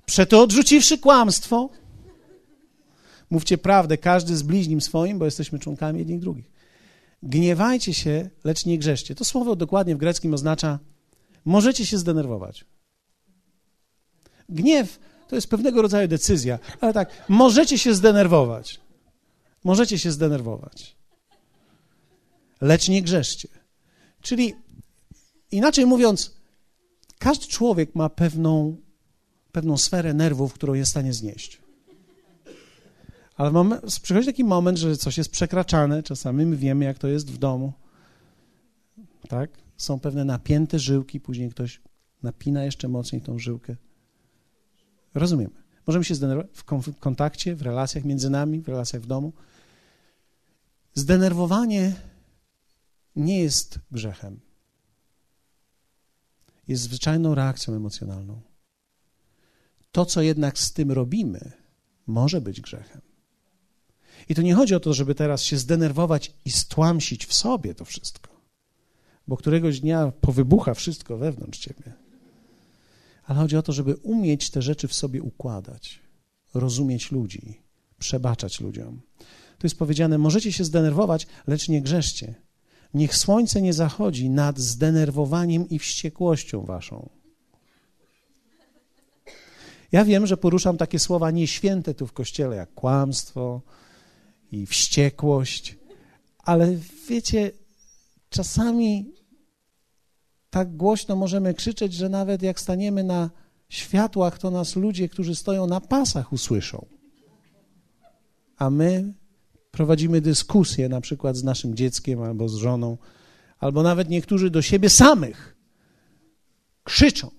Speaker 1: Przeto odrzuciwszy kłamstwo, mówcie prawdę każdy z bliźnim swoim, bo jesteśmy członkami jednych drugich. Gniewajcie się, lecz nie grzeszcie. To słowo dokładnie w greckim oznacza możecie się zdenerwować. Gniew to jest pewnego rodzaju decyzja, ale tak, możecie się zdenerwować. Możecie się zdenerwować. Lecz nie grzeszcie. Czyli inaczej mówiąc, każdy człowiek ma pewną, pewną sferę nerwów, którą jest w stanie znieść. Ale mamy, przychodzi taki moment, że coś jest przekraczane. Czasami my wiemy, jak to jest w domu. Tak? Są pewne napięte żyłki, później ktoś napina jeszcze mocniej tą żyłkę. Rozumiemy. Możemy się zdenerwować w kontakcie, w relacjach między nami, w relacjach w domu. Zdenerwowanie nie jest grzechem. Jest zwyczajną reakcją emocjonalną. To, co jednak z tym robimy, może być grzechem. I to nie chodzi o to, żeby teraz się zdenerwować i stłamsić w sobie to wszystko, bo któregoś dnia powybucha wszystko wewnątrz ciebie. Ale chodzi o to, żeby umieć te rzeczy w sobie układać, rozumieć ludzi, przebaczać ludziom. To jest powiedziane: możecie się zdenerwować, lecz nie grzeszcie. Niech słońce nie zachodzi nad zdenerwowaniem i wściekłością waszą. Ja wiem, że poruszam takie słowa nieświęte tu w kościele, jak kłamstwo i wściekłość, ale wiecie, czasami tak głośno możemy krzyczeć, że nawet jak staniemy na światłach, to nas ludzie, którzy stoją na pasach, usłyszą. A my prowadzimy dyskusję na przykład z naszym dzieckiem albo z żoną, albo nawet niektórzy do siebie samych krzyczą.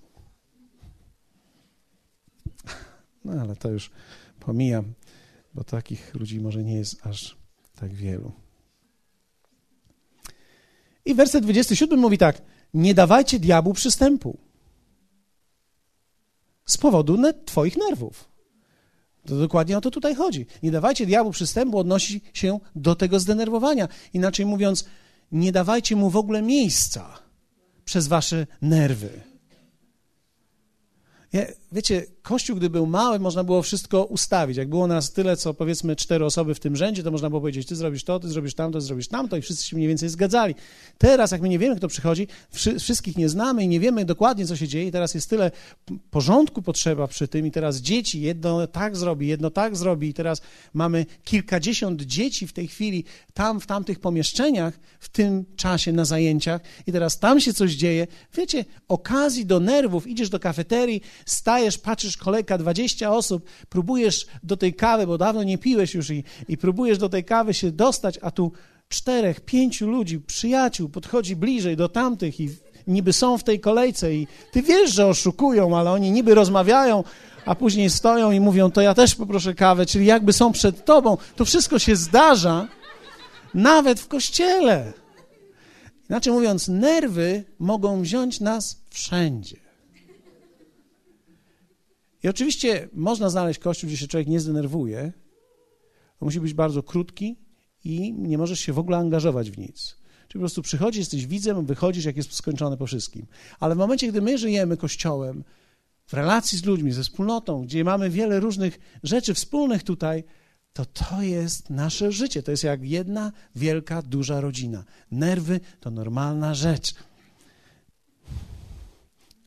Speaker 1: No ale to już pomijam, bo takich ludzi może nie jest aż tak wielu. I werset 27 mówi tak: Nie dawajcie diabłu przystępu z powodu Twoich nerwów. To dokładnie o to tutaj chodzi. Nie dawajcie diabłu przystępu, odnosi się do tego zdenerwowania. Inaczej mówiąc, nie dawajcie mu w ogóle miejsca przez wasze nerwy. Wiecie, kościół, gdy był mały, można było wszystko ustawić. Jak było nas tyle, co powiedzmy cztery osoby w tym rzędzie, to można było powiedzieć, ty zrobisz to, ty zrobisz tamto, ty zrobisz tamto i wszyscy się mniej więcej zgadzali. Teraz, jak my nie wiemy, kto przychodzi, wszy wszystkich nie znamy i nie wiemy dokładnie, co się dzieje, i teraz jest tyle porządku potrzeba przy tym i teraz dzieci jedno tak zrobi, jedno tak zrobi i teraz mamy kilkadziesiąt dzieci w tej chwili tam, w tamtych pomieszczeniach, w tym czasie na zajęciach i teraz tam się coś dzieje. Wiecie, okazji do nerwów, idziesz do kafeterii, stajesz, patrzysz, kolejka, 20 osób, próbujesz do tej kawy, bo dawno nie piłeś już i, i próbujesz do tej kawy się dostać, a tu czterech, pięciu ludzi, przyjaciół podchodzi bliżej do tamtych i niby są w tej kolejce i ty wiesz, że oszukują, ale oni niby rozmawiają, a później stoją i mówią, to ja też poproszę kawę, czyli jakby są przed tobą. To wszystko się zdarza nawet w kościele. Inaczej mówiąc, nerwy mogą wziąć nas wszędzie. I oczywiście można znaleźć kościół, gdzie się człowiek nie zdenerwuje. To musi być bardzo krótki i nie możesz się w ogóle angażować w nic. Czyli po prostu przychodzisz, jesteś widzem, wychodzisz, jak jest skończone po wszystkim. Ale w momencie, gdy my żyjemy kościołem, w relacji z ludźmi, ze wspólnotą, gdzie mamy wiele różnych rzeczy wspólnych tutaj, to to jest nasze życie. To jest jak jedna wielka, duża rodzina. Nerwy to normalna rzecz.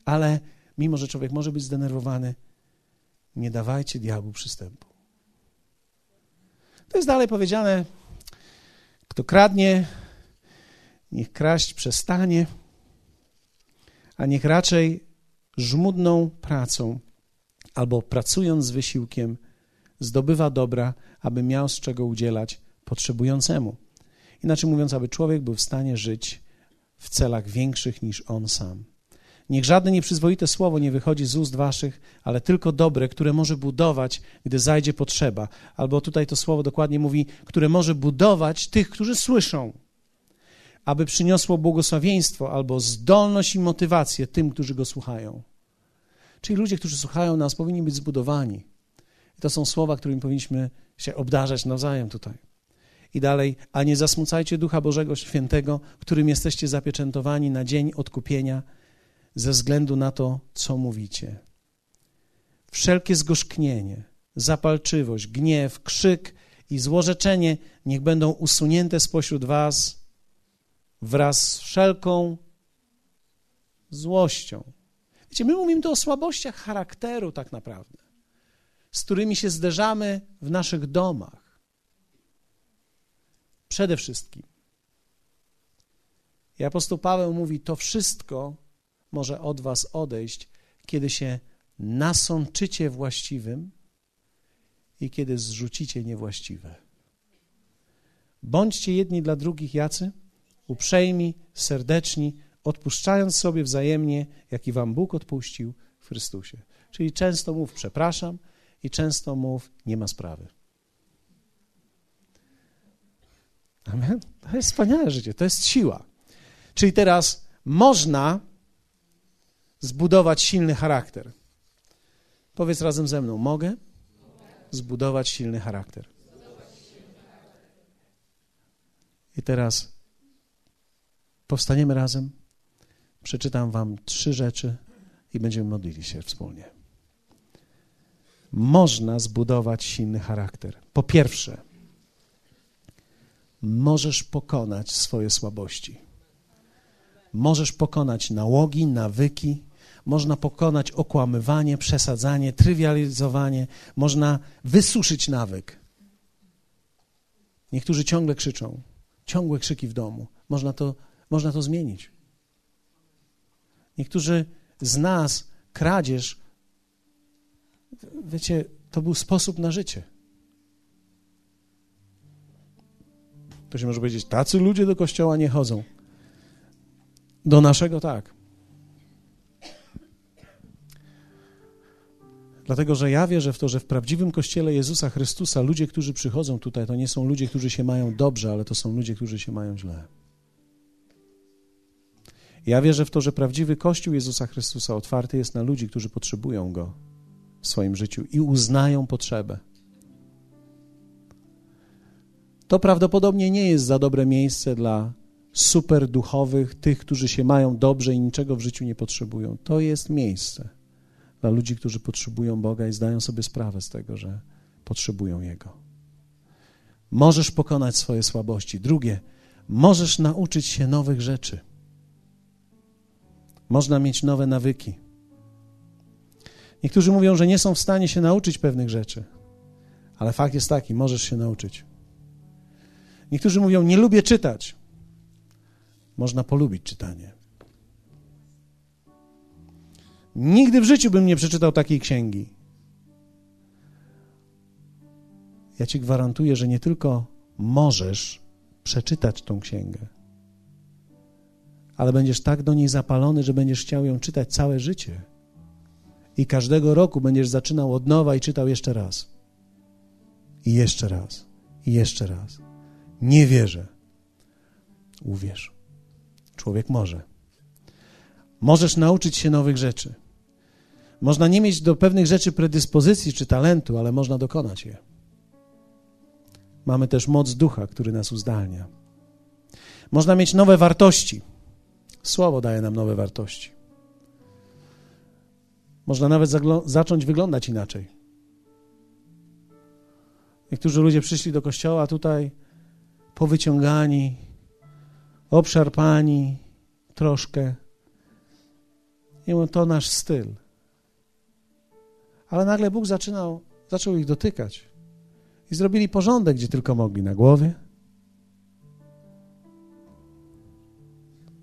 Speaker 1: Ale mimo, że człowiek może być zdenerwowany, nie dawajcie diabłu przystępu. To jest dalej powiedziane, kto kradnie, niech kraść przestanie, a niech raczej żmudną pracą albo pracując z wysiłkiem zdobywa dobra, aby miał z czego udzielać potrzebującemu. Inaczej mówiąc, aby człowiek był w stanie żyć w celach większych niż on sam. Niech żadne nieprzyzwoite słowo nie wychodzi z ust waszych, ale tylko dobre, które może budować, gdy zajdzie potrzeba. Albo tutaj to słowo dokładnie mówi, które może budować tych, którzy słyszą, aby przyniosło błogosławieństwo albo zdolność i motywację tym, którzy go słuchają. Czyli ludzie, którzy słuchają nas, powinni być zbudowani. I to są słowa, którymi powinniśmy się obdarzać nawzajem tutaj. I dalej, a nie zasmucajcie Ducha Bożego Świętego, którym jesteście zapieczętowani na dzień odkupienia ze względu na to, co mówicie. Wszelkie zgorzknienie, zapalczywość, gniew, krzyk i złorzeczenie niech będą usunięte spośród was wraz z wszelką złością. Wiecie, my mówimy tu o słabościach charakteru tak naprawdę, z którymi się zderzamy w naszych domach. Przede wszystkim. I apostoł Paweł mówi, to wszystko może od was odejść, kiedy się nasączycie właściwym i kiedy zrzucicie niewłaściwe. Bądźcie jedni dla drugich jacy? Uprzejmi, serdeczni, odpuszczając sobie wzajemnie, jak i wam Bóg odpuścił w Chrystusie. Czyli często mów przepraszam i często mów nie ma sprawy. Amen. To jest wspaniałe życie, to jest siła. Czyli teraz można zbudować silny charakter. Powiedz razem ze mną, mogę zbudować silny charakter. I teraz powstaniemy razem. Przeczytam Wam trzy rzeczy i będziemy modlili się wspólnie. Można zbudować silny charakter. Po pierwsze, możesz pokonać swoje słabości. Możesz pokonać nałogi, nawyki, można pokonać okłamywanie, przesadzanie, trywializowanie, można wysuszyć nawyk. Niektórzy ciągle krzyczą, ciągłe krzyki w domu. Można to, można to zmienić. Niektórzy z nas kradzież, wiecie, to był sposób na życie. To się może powiedzieć, tacy ludzie do kościoła nie chodzą. Do naszego tak. Dlatego, że ja wierzę w to, że w prawdziwym kościele Jezusa Chrystusa ludzie, którzy przychodzą tutaj, to nie są ludzie, którzy się mają dobrze, ale to są ludzie, którzy się mają źle. Ja wierzę w to, że prawdziwy Kościół Jezusa Chrystusa otwarty jest na ludzi, którzy potrzebują Go w swoim życiu i uznają potrzebę. To prawdopodobnie nie jest za dobre miejsce dla super duchowych, tych, którzy się mają dobrze i niczego w życiu nie potrzebują. To jest miejsce dla ludzi, którzy potrzebują Boga i zdają sobie sprawę z tego, że potrzebują Jego. Możesz pokonać swoje słabości. Drugie, możesz nauczyć się nowych rzeczy. Można mieć nowe nawyki. Niektórzy mówią, że nie są w stanie się nauczyć pewnych rzeczy, ale fakt jest taki, możesz się nauczyć. Niektórzy mówią, nie lubię czytać. Można polubić czytanie. Nigdy w życiu bym nie przeczytał takiej księgi. Ja ci gwarantuję, że nie tylko możesz przeczytać tą księgę, ale będziesz tak do niej zapalony, że będziesz chciał ją czytać całe życie. I każdego roku będziesz zaczynał od nowa i czytał jeszcze raz. I jeszcze raz. I jeszcze raz. Nie wierzę. Uwierz. Człowiek może. Możesz nauczyć się nowych rzeczy. Można nie mieć do pewnych rzeczy predyspozycji czy talentu, ale można dokonać je. Mamy też moc ducha, który nas uzdalnia. Można mieć nowe wartości. Słowo daje nam nowe wartości. Można nawet zacząć wyglądać inaczej. Niektórzy ludzie przyszli do kościoła tutaj powyciągani, obszarpani troszkę. I to nasz styl. Ale nagle Bóg zaczynał, zaczął ich dotykać. I zrobili porządek, gdzie tylko mogli. Na głowie,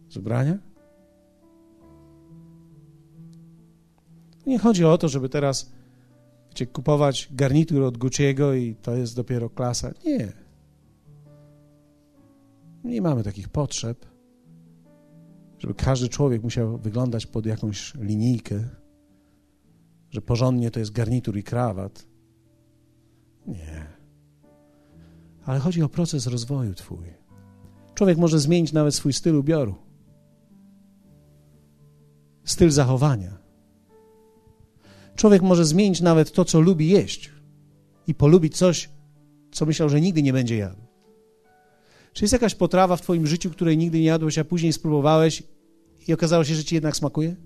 Speaker 1: z ubrania. Nie chodzi o to, żeby teraz wiecie, kupować garnitur od Gucci'ego i to jest dopiero klasa. Nie. Nie mamy takich potrzeb, żeby każdy człowiek musiał wyglądać pod jakąś linijkę, że porządnie to jest garnitur i krawat. Nie. Ale chodzi o proces rozwoju Twój. Człowiek może zmienić nawet swój styl ubioru, styl zachowania. Człowiek może zmienić nawet to, co lubi jeść i polubić coś, co myślał, że nigdy nie będzie jadł. Czy jest jakaś potrawa w Twoim życiu, której nigdy nie jadłeś, a później spróbowałeś i okazało się, że Ci jednak smakuje?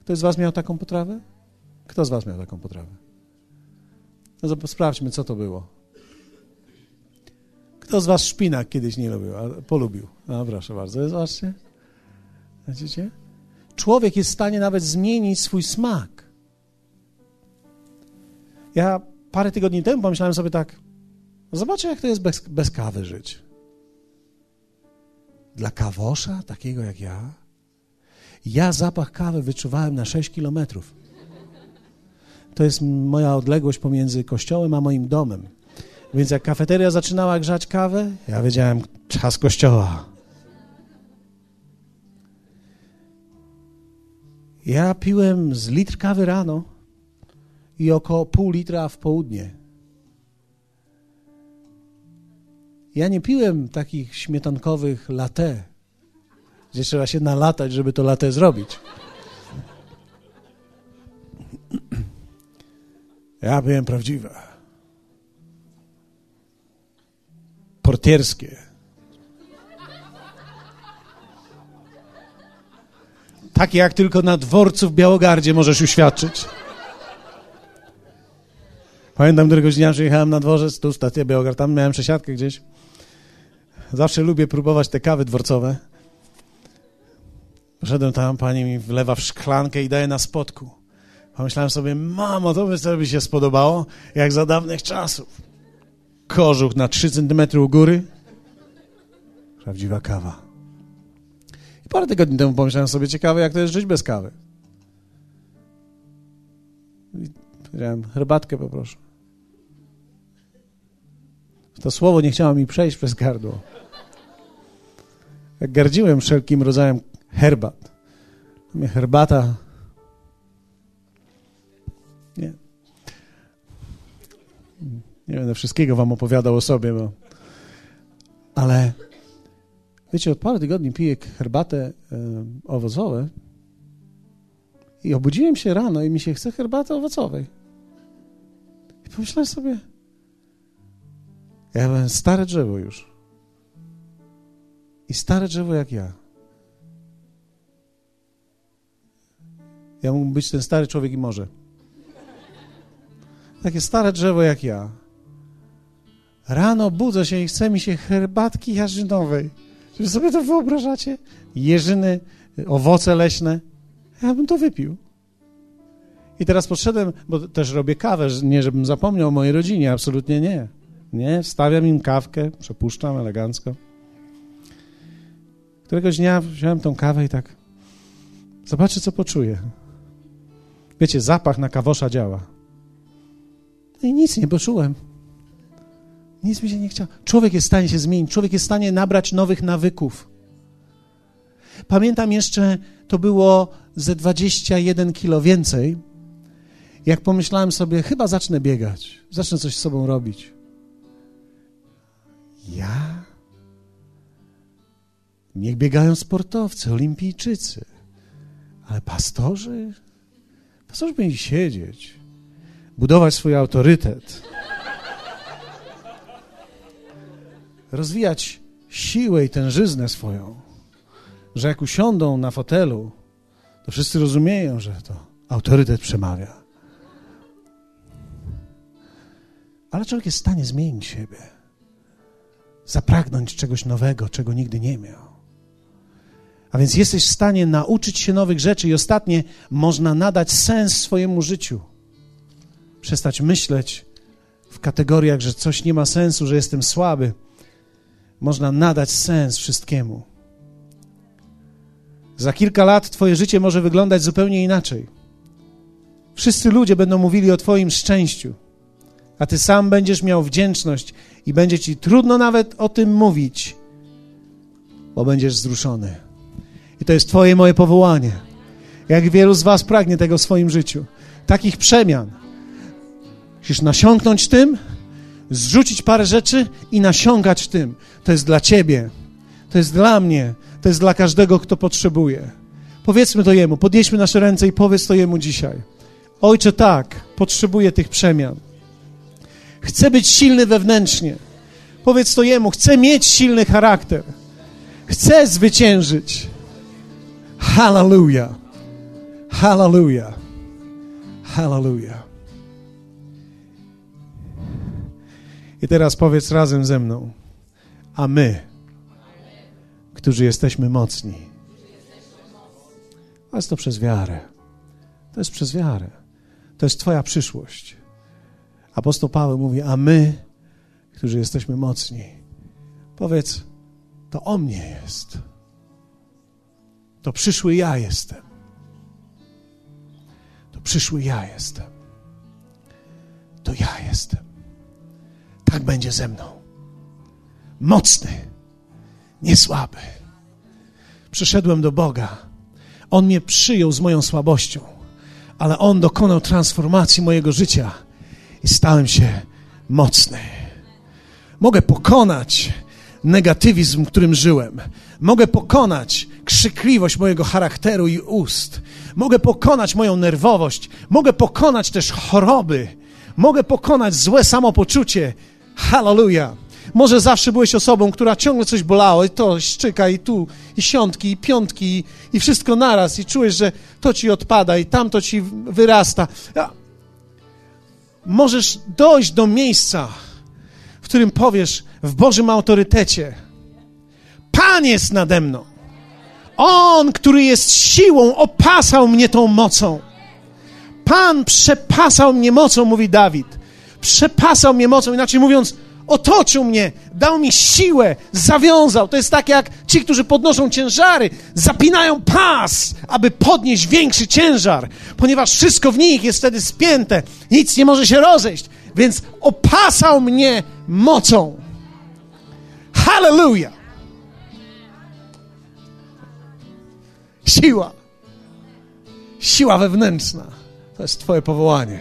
Speaker 1: Ktoś z Was miał taką potrawę? Kto z Was miał taką potrawę? No sprawdźmy, co to było. Kto z Was szpinak kiedyś nie lubił, a polubił? No proszę bardzo, zobaczcie. Widzicie? Człowiek jest w stanie nawet zmienić swój smak. Ja parę tygodni temu pomyślałem sobie tak, zobaczę jak to jest bez, bez kawy żyć. Dla kawosza, takiego jak ja, ja zapach kawy wyczuwałem na 6 kilometrów. To jest moja odległość pomiędzy kościołem a moim domem. Więc jak kafeteria zaczynała grzać kawę, ja wiedziałem, czas kościoła. Ja piłem z litr kawy rano i około pół litra w południe. Ja nie piłem takich śmietankowych latte, gdzie trzeba się nalatać, żeby to latte zrobić. Ja byłem prawdziwe. Portierskie. Takie jak tylko na dworcu w Białogardzie możesz uświadczyć. Pamiętam, któregoś dnia przyjechałem na dworzec, tu stacja Białogard, tam miałem przesiadkę gdzieś. Zawsze lubię próbować te kawy dworcowe. Poszedłem tam, pani mi wlewa w szklankę i daje na spodku. Pomyślałem sobie, mamo, to by sobie się spodobało, jak za dawnych czasów. Kożuch na 3 cm u góry. Prawdziwa kawa. I parę tygodni temu pomyślałem sobie, ciekawe, jak to jest żyć bez kawy. I powiedziałem, herbatkę poproszę. To słowo nie chciało mi przejść przez gardło. Jak gardziłem wszelkim rodzajem herbat. Mnie herbata Nie będę wszystkiego wam opowiadał o sobie, bo... Ale wiecie, od paru tygodni piję herbatę e, owocową i obudziłem się rano i mi się chce herbaty owocowej. I pomyślałem sobie, ja byłem stare drzewo już. I stare drzewo jak ja. Ja mógłbym być ten stary człowiek i może. Takie stare drzewo jak ja. Rano budzę się i chce mi się herbatki jarzynowej. Czy sobie to wyobrażacie? Jeżyny, owoce leśne. Ja bym to wypił. I teraz podszedłem, bo też robię kawę, nie żebym zapomniał o mojej rodzinie, absolutnie nie. Nie, wstawiam im kawkę, przepuszczam elegancko. Któregoś dnia wziąłem tą kawę i tak zobaczę, co poczuję. Wiecie, zapach na kawosza działa. I nic nie poczułem. Nic mi się nie chciało. Człowiek jest w stanie się zmienić, człowiek jest w stanie nabrać nowych nawyków. Pamiętam jeszcze, to było ze 21 kilo więcej, Jak pomyślałem sobie, chyba zacznę biegać, zacznę coś z sobą robić. Ja? Niech biegają sportowcy, olimpijczycy, ale pastorzy? Pastorzy powinni siedzieć, budować swój autorytet, rozwijać siłę i tężyznę swoją, że jak usiądą na fotelu, to wszyscy rozumieją, że to autorytet przemawia. Ale człowiek jest w stanie zmienić siebie, zapragnąć czegoś nowego, czego nigdy nie miał. A więc jesteś w stanie nauczyć się nowych rzeczy i ostatnie, można nadać sens swojemu życiu. Przestać myśleć w kategoriach, że coś nie ma sensu, że jestem słaby. Można nadać sens wszystkiemu. Za kilka lat Twoje życie może wyglądać zupełnie inaczej. Wszyscy ludzie będą mówili o Twoim szczęściu, a Ty sam będziesz miał wdzięczność i będzie Ci trudno nawet o tym mówić, bo będziesz wzruszony. I to jest Twoje moje powołanie. Jak wielu z Was pragnie tego w swoim życiu. Takich przemian. Musisz nasiąknąć tym, zrzucić parę rzeczy i nasiągać tym. To jest dla Ciebie. To jest dla mnie. To jest dla każdego, kto potrzebuje. Powiedzmy to Jemu. Podnieśmy nasze ręce i powiedz to Jemu dzisiaj. Ojcze, tak, potrzebuję tych przemian. Chcę być silny wewnętrznie. Powiedz to Jemu. Chcę mieć silny charakter. Chcę zwyciężyć. Hallelujah. Hallelujah. Hallelujah. I teraz powiedz razem ze mną. A my, którzy jesteśmy mocni. A jest to przez wiarę. To jest przez wiarę. To jest Twoja przyszłość. Apostoł Paweł mówi, a my, którzy jesteśmy mocni, powiedz, to o mnie jest. To przyszły ja jestem. To przyszły ja jestem. To ja jestem. Tak będzie ze mną. Mocny, niesłaby. Przyszedłem do Boga. On mnie przyjął z moją słabością, ale On dokonał transformacji mojego życia i stałem się mocny. Mogę pokonać negatywizm, którym żyłem. Mogę pokonać krzykliwość mojego charakteru i ust. Mogę pokonać moją nerwowość. Mogę pokonać też choroby. Mogę pokonać złe samopoczucie. Hallelujah. Może zawsze byłeś osobą, która ciągle coś bolało, i to szczyka, i tu, i siątki, i piątki, i wszystko naraz, i czujesz, że to ci odpada, i tamto ci wyrasta. Możesz dojść do miejsca, w którym powiesz w Bożym autorytecie: Pan jest nade mną. On, który jest siłą, opasał mnie tą mocą. Pan przepasał mnie mocą, mówi Dawid. Przepasał mnie mocą, inaczej mówiąc, otoczył mnie, dał mi siłę, zawiązał. To jest tak jak ci, którzy podnoszą ciężary, zapinają pas, aby podnieść większy ciężar, ponieważ wszystko w nich jest wtedy spięte, nic nie może się rozejść, więc opasał mnie mocą. Hallelujah! Siła. Siła wewnętrzna. To jest Twoje powołanie.